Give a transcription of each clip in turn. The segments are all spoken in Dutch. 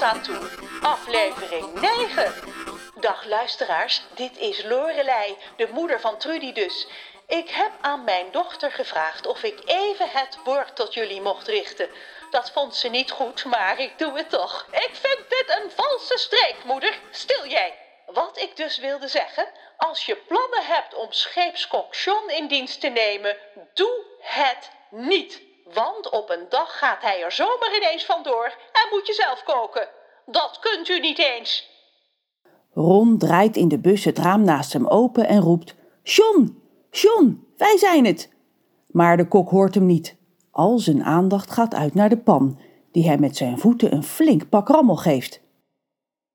staat toe. Aflevering 9. Dag luisteraars, dit is Lorelei, de moeder van Trudy dus. Ik heb aan mijn dochter gevraagd of ik even het woord tot jullie mocht richten. Dat vond ze niet goed, maar ik doe het toch. Ik vind dit een valse streek, moeder. Stil jij. Wat ik dus wilde zeggen, als je plannen hebt om scheepskok John in dienst te nemen, doe het niet. Want op een dag gaat hij er zomaar ineens vandoor en moet je zelf koken. Dat kunt u niet eens. Ron draait in de bus het raam naast hem open en roept: John, John, wij zijn het. Maar de kok hoort hem niet. Al zijn aandacht gaat uit naar de pan, die hij met zijn voeten een flink pak rammel geeft.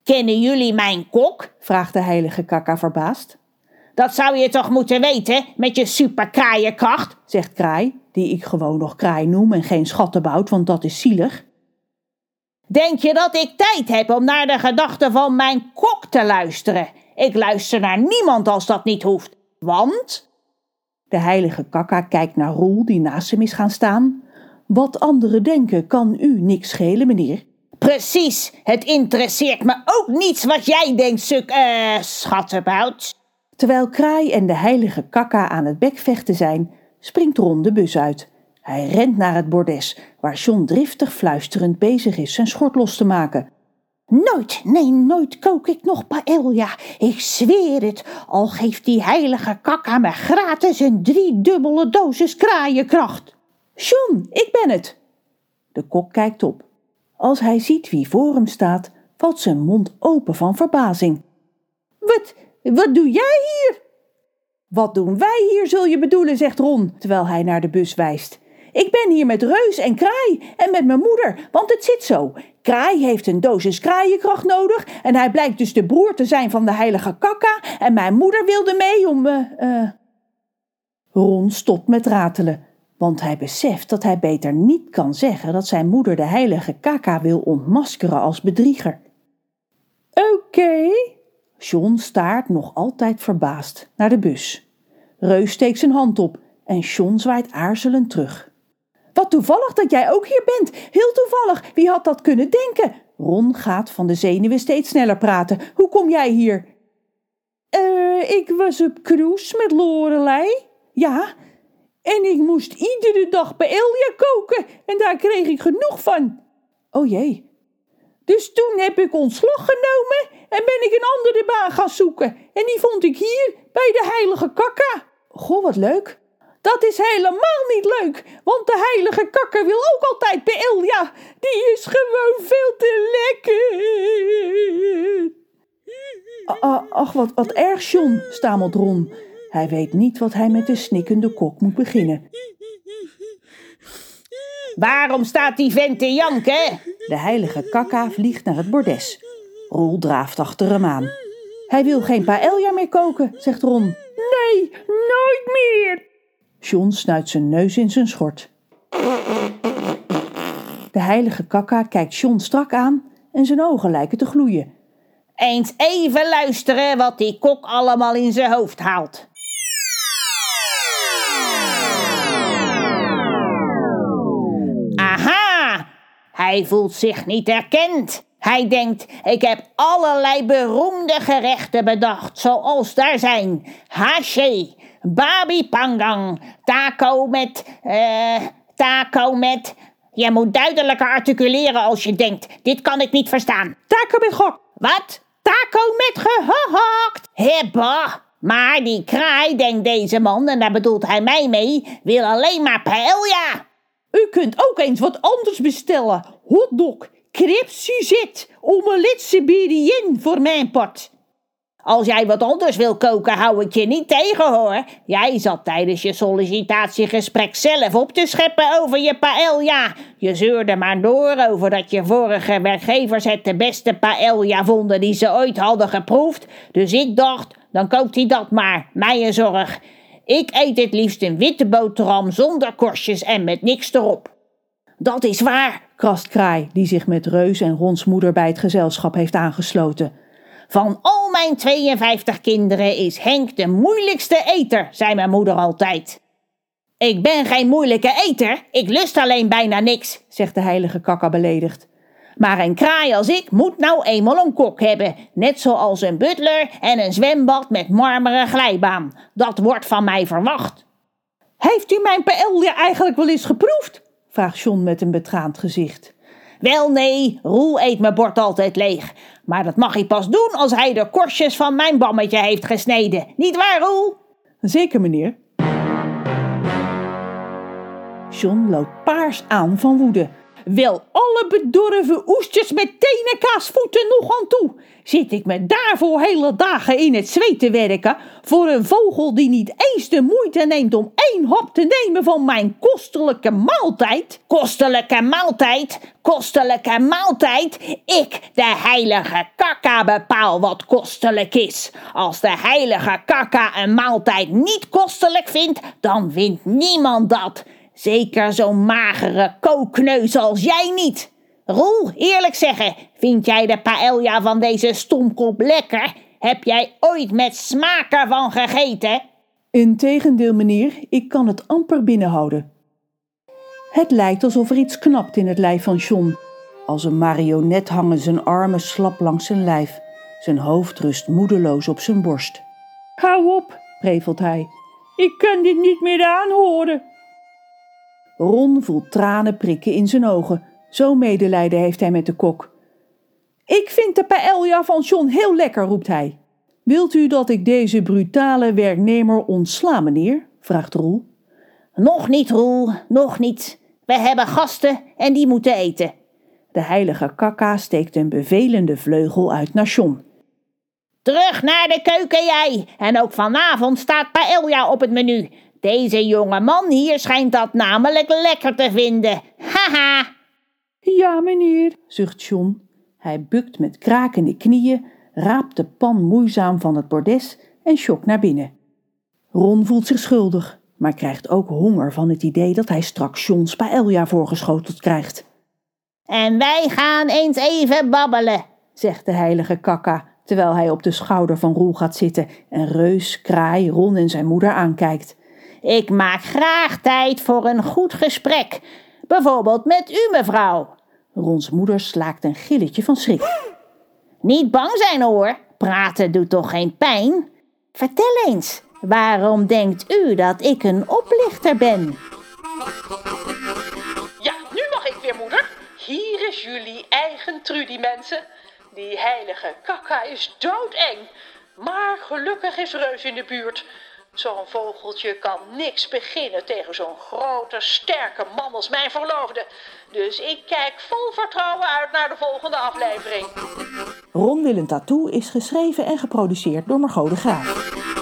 Kennen jullie mijn kok? vraagt de heilige kaka verbaasd. Dat zou je toch moeten weten met je superkraaienkracht, zegt Kraai, die ik gewoon nog Kraai noem en geen schattenbout, want dat is zielig. Denk je dat ik tijd heb om naar de gedachten van mijn kok te luisteren? Ik luister naar niemand als dat niet hoeft. Want? De heilige kaka kijkt naar Roel die naast hem is gaan staan. Wat anderen denken kan u niks schelen, meneer. Precies, het interesseert me ook niets wat jij denkt, suk, eh, schattenbout. Terwijl Kraai en de heilige kaka aan het bekvechten zijn, springt Ron de bus uit. Hij rent naar het bordes, waar John driftig fluisterend bezig is zijn schort los te maken. Nooit, nee, nooit kook ik nog paella. Ik zweer het, al geeft die heilige kaka me gratis een driedubbele dosis kraaienkracht. John, ik ben het. De kok kijkt op. Als hij ziet wie voor hem staat, valt zijn mond open van verbazing. Wat, wat doe jij hier? Wat doen wij hier, zul je bedoelen, zegt Ron, terwijl hij naar de bus wijst. Ik ben hier met Reus en Kraai en met mijn moeder, want het zit zo. Kraai heeft een dosis kraaienkracht nodig en hij blijkt dus de broer te zijn van de heilige Kakka en mijn moeder wilde mee om... Uh, uh... Ron stopt met ratelen, want hij beseft dat hij beter niet kan zeggen dat zijn moeder de heilige Kakka wil ontmaskeren als bedrieger. Oké, John staart nog altijd verbaasd naar de bus. Reus steekt zijn hand op en John zwaait aarzelend terug. Wat toevallig dat jij ook hier bent. Heel toevallig. Wie had dat kunnen denken? Ron gaat van de zenuwen steeds sneller praten. Hoe kom jij hier? Eh, ik was op cruise met Lorelei. Ja, en ik moest iedere dag bij Elja koken en daar kreeg ik genoeg van. Oh jee. Dus toen heb ik ontslag genomen en ben ik een andere baan gaan zoeken. En die vond ik hier bij de heilige kakka. Goh, wat leuk. Dat is helemaal niet leuk, want de heilige kakker wil ook altijd bij Ilja. Die is gewoon veel te lekker. Ach, wat, wat erg, John, stamelt Ron. Hij weet niet wat hij met de snikkende kok moet beginnen. Waarom staat die vent te janken? De heilige kakka vliegt naar het bordes. Roel draaft achter hem aan. Hij wil geen paella meer koken, zegt Ron. Nee, nooit meer. John snuit zijn neus in zijn schort. De heilige kakka kijkt John strak aan en zijn ogen lijken te gloeien. Eens even luisteren wat die kok allemaal in zijn hoofd haalt. Aha! Hij voelt zich niet erkend. Hij denkt, ik heb allerlei beroemde gerechten bedacht, zoals daar zijn haché, babi pangang, taco met, eh, taco met... Je moet duidelijker articuleren als je denkt, dit kan ik niet verstaan. Taco met gok. Wat? Taco met gehakt. Hebba. Maar die kraai, denkt deze man, en daar bedoelt hij mij mee, wil alleen maar paella. U kunt ook eens wat anders bestellen. Hotdog, krip Suzette, omelet Siberian voor mijn part. Als jij wat anders wil koken, hou ik je niet tegen hoor. Jij zat tijdens je sollicitatiegesprek zelf op te scheppen over je paella. Je zeurde maar door over dat je vorige werkgevers het de beste paella vonden die ze ooit hadden geproefd. Dus ik dacht, dan koopt hij dat maar, mij een zorg. Ik eet het liefst een witte boterham zonder korstjes en met niks erop. Dat is waar, krast Kraai, die zich met Reus en Rons moeder bij het gezelschap heeft aangesloten. Van al mijn 52 kinderen is Henk de moeilijkste eter, zei mijn moeder altijd. Ik ben geen moeilijke eter, ik lust alleen bijna niks, zegt de heilige kakka beledigd. Maar een kraai als ik moet nou eenmaal een kok hebben. Net zoals een butler en een zwembad met marmeren glijbaan. Dat wordt van mij verwacht. Heeft u mijn paella eigenlijk wel eens geproefd? Vraagt John met een betraand gezicht. Wel nee, Roel eet mijn bord altijd leeg. Maar dat mag hij pas doen als hij de korstjes van mijn bammetje heeft gesneden. Niet waar, Roel? Zeker, meneer. John loopt paars aan van woede. Wel alle bedorven oestjes met tenenkaasvoeten nog aan toe. Zit ik me daarvoor hele dagen in het zweet te werken voor een vogel die niet eens de moeite neemt om één hap te nemen van mijn kostelijke maaltijd? Kostelijke maaltijd, kostelijke maaltijd. Ik, de heilige kakka, bepaal wat kostelijk is. Als de heilige kakka een maaltijd niet kostelijk vindt, dan vindt niemand dat. Zeker zo'n magere kookneus als jij niet. Roel, eerlijk zeggen, vind jij de paella van deze stomkop lekker? Heb jij ooit met smaak ervan gegeten? Integendeel, meneer, ik kan het amper binnenhouden. Het lijkt alsof er iets knapt in het lijf van John. Als een marionet hangen zijn armen slap langs zijn lijf. Zijn hoofd rust moedeloos op zijn borst. Hou op, prevelt hij. Ik kan dit niet meer aanhoren. Ron voelt tranen prikken in zijn ogen. Zo medelijden heeft hij met de kok. Ik vind de paella van John heel lekker, roept hij. Wilt u dat ik deze brutale werknemer ontsla, meneer? vraagt Roel. Nog niet, Roel, nog niet. We hebben gasten en die moeten eten. De heilige kakka steekt een bevelende vleugel uit naar John. Terug naar de keuken jij. En ook vanavond staat paella op het menu. Deze jonge man hier schijnt dat namelijk lekker te vinden. Haha. Ja, meneer, zucht John. Hij bukt met krakende knieën, raapt de pan moeizaam van het bordes en schokt naar binnen. Ron voelt zich schuldig, maar krijgt ook honger van het idee dat hij straks Johns paella voorgeschoteld krijgt. En wij gaan eens even babbelen, zegt de heilige kakka, terwijl hij op de schouder van Roel gaat zitten en reus, kraai, Ron en zijn moeder aankijkt. Ik maak graag tijd voor een goed gesprek. Bijvoorbeeld met u, mevrouw. Rons moeder slaakt een gilletje van schrik. Niet bang zijn hoor. Praten doet toch geen pijn? Vertel eens, waarom denkt u dat ik een oplichter ben? Ja, nu mag ik weer, moeder. Hier is jullie eigen Trudy, mensen. Die heilige kakka is doodeng. Maar gelukkig is Reus in de buurt. Zo'n vogeltje kan niks beginnen tegen zo'n grote, sterke man als mijn verloofde. Dus ik kijk vol vertrouwen uit naar de volgende aflevering. Ron Willem Tattoo is geschreven en geproduceerd door Margot de Graaf.